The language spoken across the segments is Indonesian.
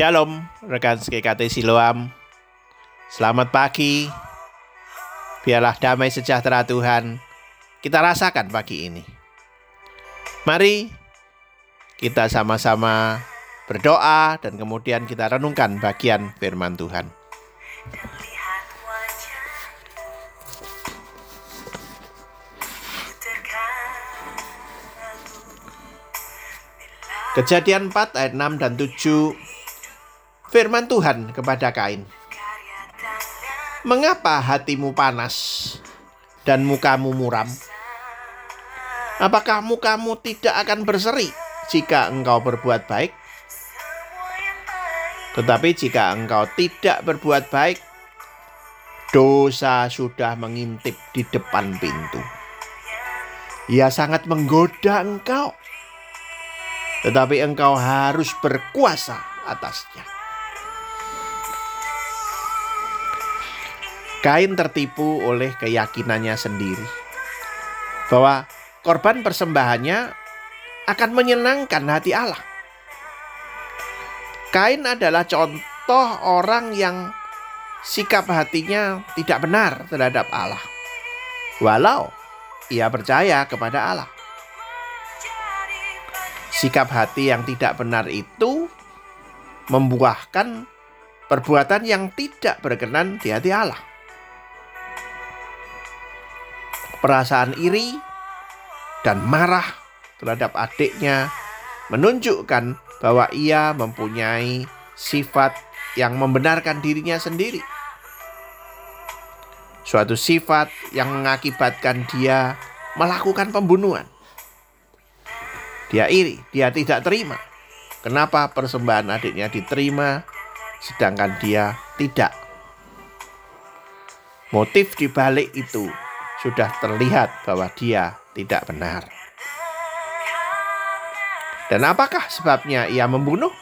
Shalom, rekan SKKT Siloam. Selamat pagi. Biarlah damai sejahtera Tuhan kita rasakan pagi ini. Mari kita sama-sama berdoa dan kemudian kita renungkan bagian firman Tuhan. Kejadian 4 ayat 6 dan 7 Firman Tuhan kepada Kain Mengapa hatimu panas dan mukamu muram? Apakah mukamu tidak akan berseri jika engkau berbuat baik? Tetapi jika engkau tidak berbuat baik, dosa sudah mengintip di depan pintu. Ia sangat menggoda engkau tetapi engkau harus berkuasa atasnya. Kain tertipu oleh keyakinannya sendiri bahwa korban persembahannya akan menyenangkan hati Allah. Kain adalah contoh orang yang sikap hatinya tidak benar terhadap Allah, walau ia percaya kepada Allah. Sikap hati yang tidak benar itu membuahkan perbuatan yang tidak berkenan di hati Allah. Perasaan iri dan marah terhadap adiknya menunjukkan bahwa ia mempunyai sifat yang membenarkan dirinya sendiri. Suatu sifat yang mengakibatkan dia melakukan pembunuhan. Dia iri, dia tidak terima. Kenapa persembahan adiknya diterima sedangkan dia tidak? Motif di balik itu sudah terlihat bahwa dia tidak benar. Dan apakah sebabnya ia membunuh?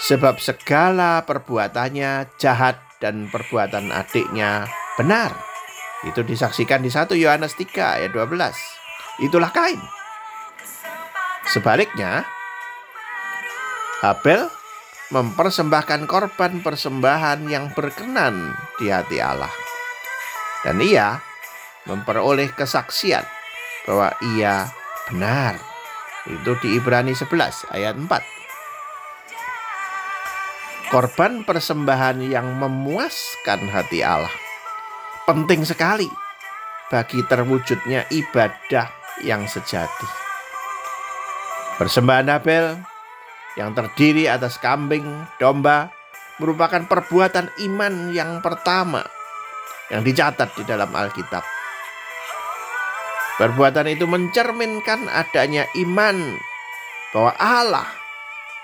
Sebab segala perbuatannya jahat dan perbuatan adiknya benar. Itu disaksikan di 1 Yohanes 3 ayat 12. Itulah Kain. Sebaliknya, Habel mempersembahkan korban persembahan yang berkenan di hati Allah. Dan ia memperoleh kesaksian bahwa ia benar. Itu di Ibrani 11 ayat 4. Korban persembahan yang memuaskan hati Allah penting sekali bagi terwujudnya ibadah yang sejati. Persembahan Abel yang terdiri atas kambing, domba merupakan perbuatan iman yang pertama yang dicatat di dalam Alkitab. Perbuatan itu mencerminkan adanya iman bahwa Allah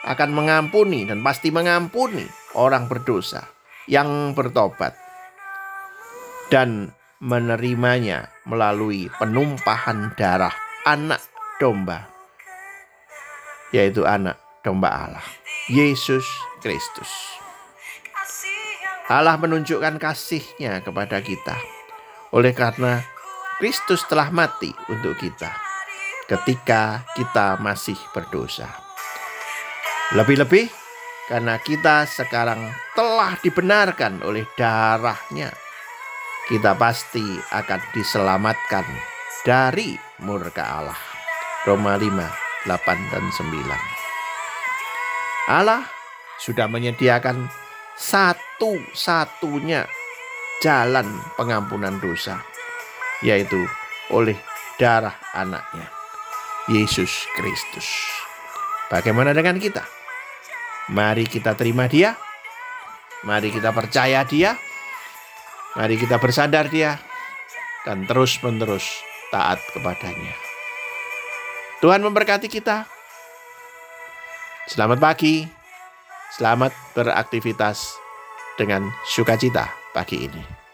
akan mengampuni dan pasti mengampuni orang berdosa yang bertobat dan menerimanya melalui penumpahan darah anak domba yaitu anak domba Allah, Yesus Kristus. Allah menunjukkan kasihnya kepada kita oleh karena Kristus telah mati untuk kita ketika kita masih berdosa. Lebih-lebih karena kita sekarang telah dibenarkan oleh darahnya, kita pasti akan diselamatkan dari murka Allah. Roma 5 8 dan 9. Allah sudah menyediakan satu-satunya jalan pengampunan dosa, yaitu oleh darah anaknya, Yesus Kristus. Bagaimana dengan kita? Mari kita terima dia. Mari kita percaya dia. Mari kita bersandar dia. Dan terus-menerus taat kepadanya. Tuhan memberkati kita. Selamat pagi. Selamat beraktivitas dengan sukacita pagi ini.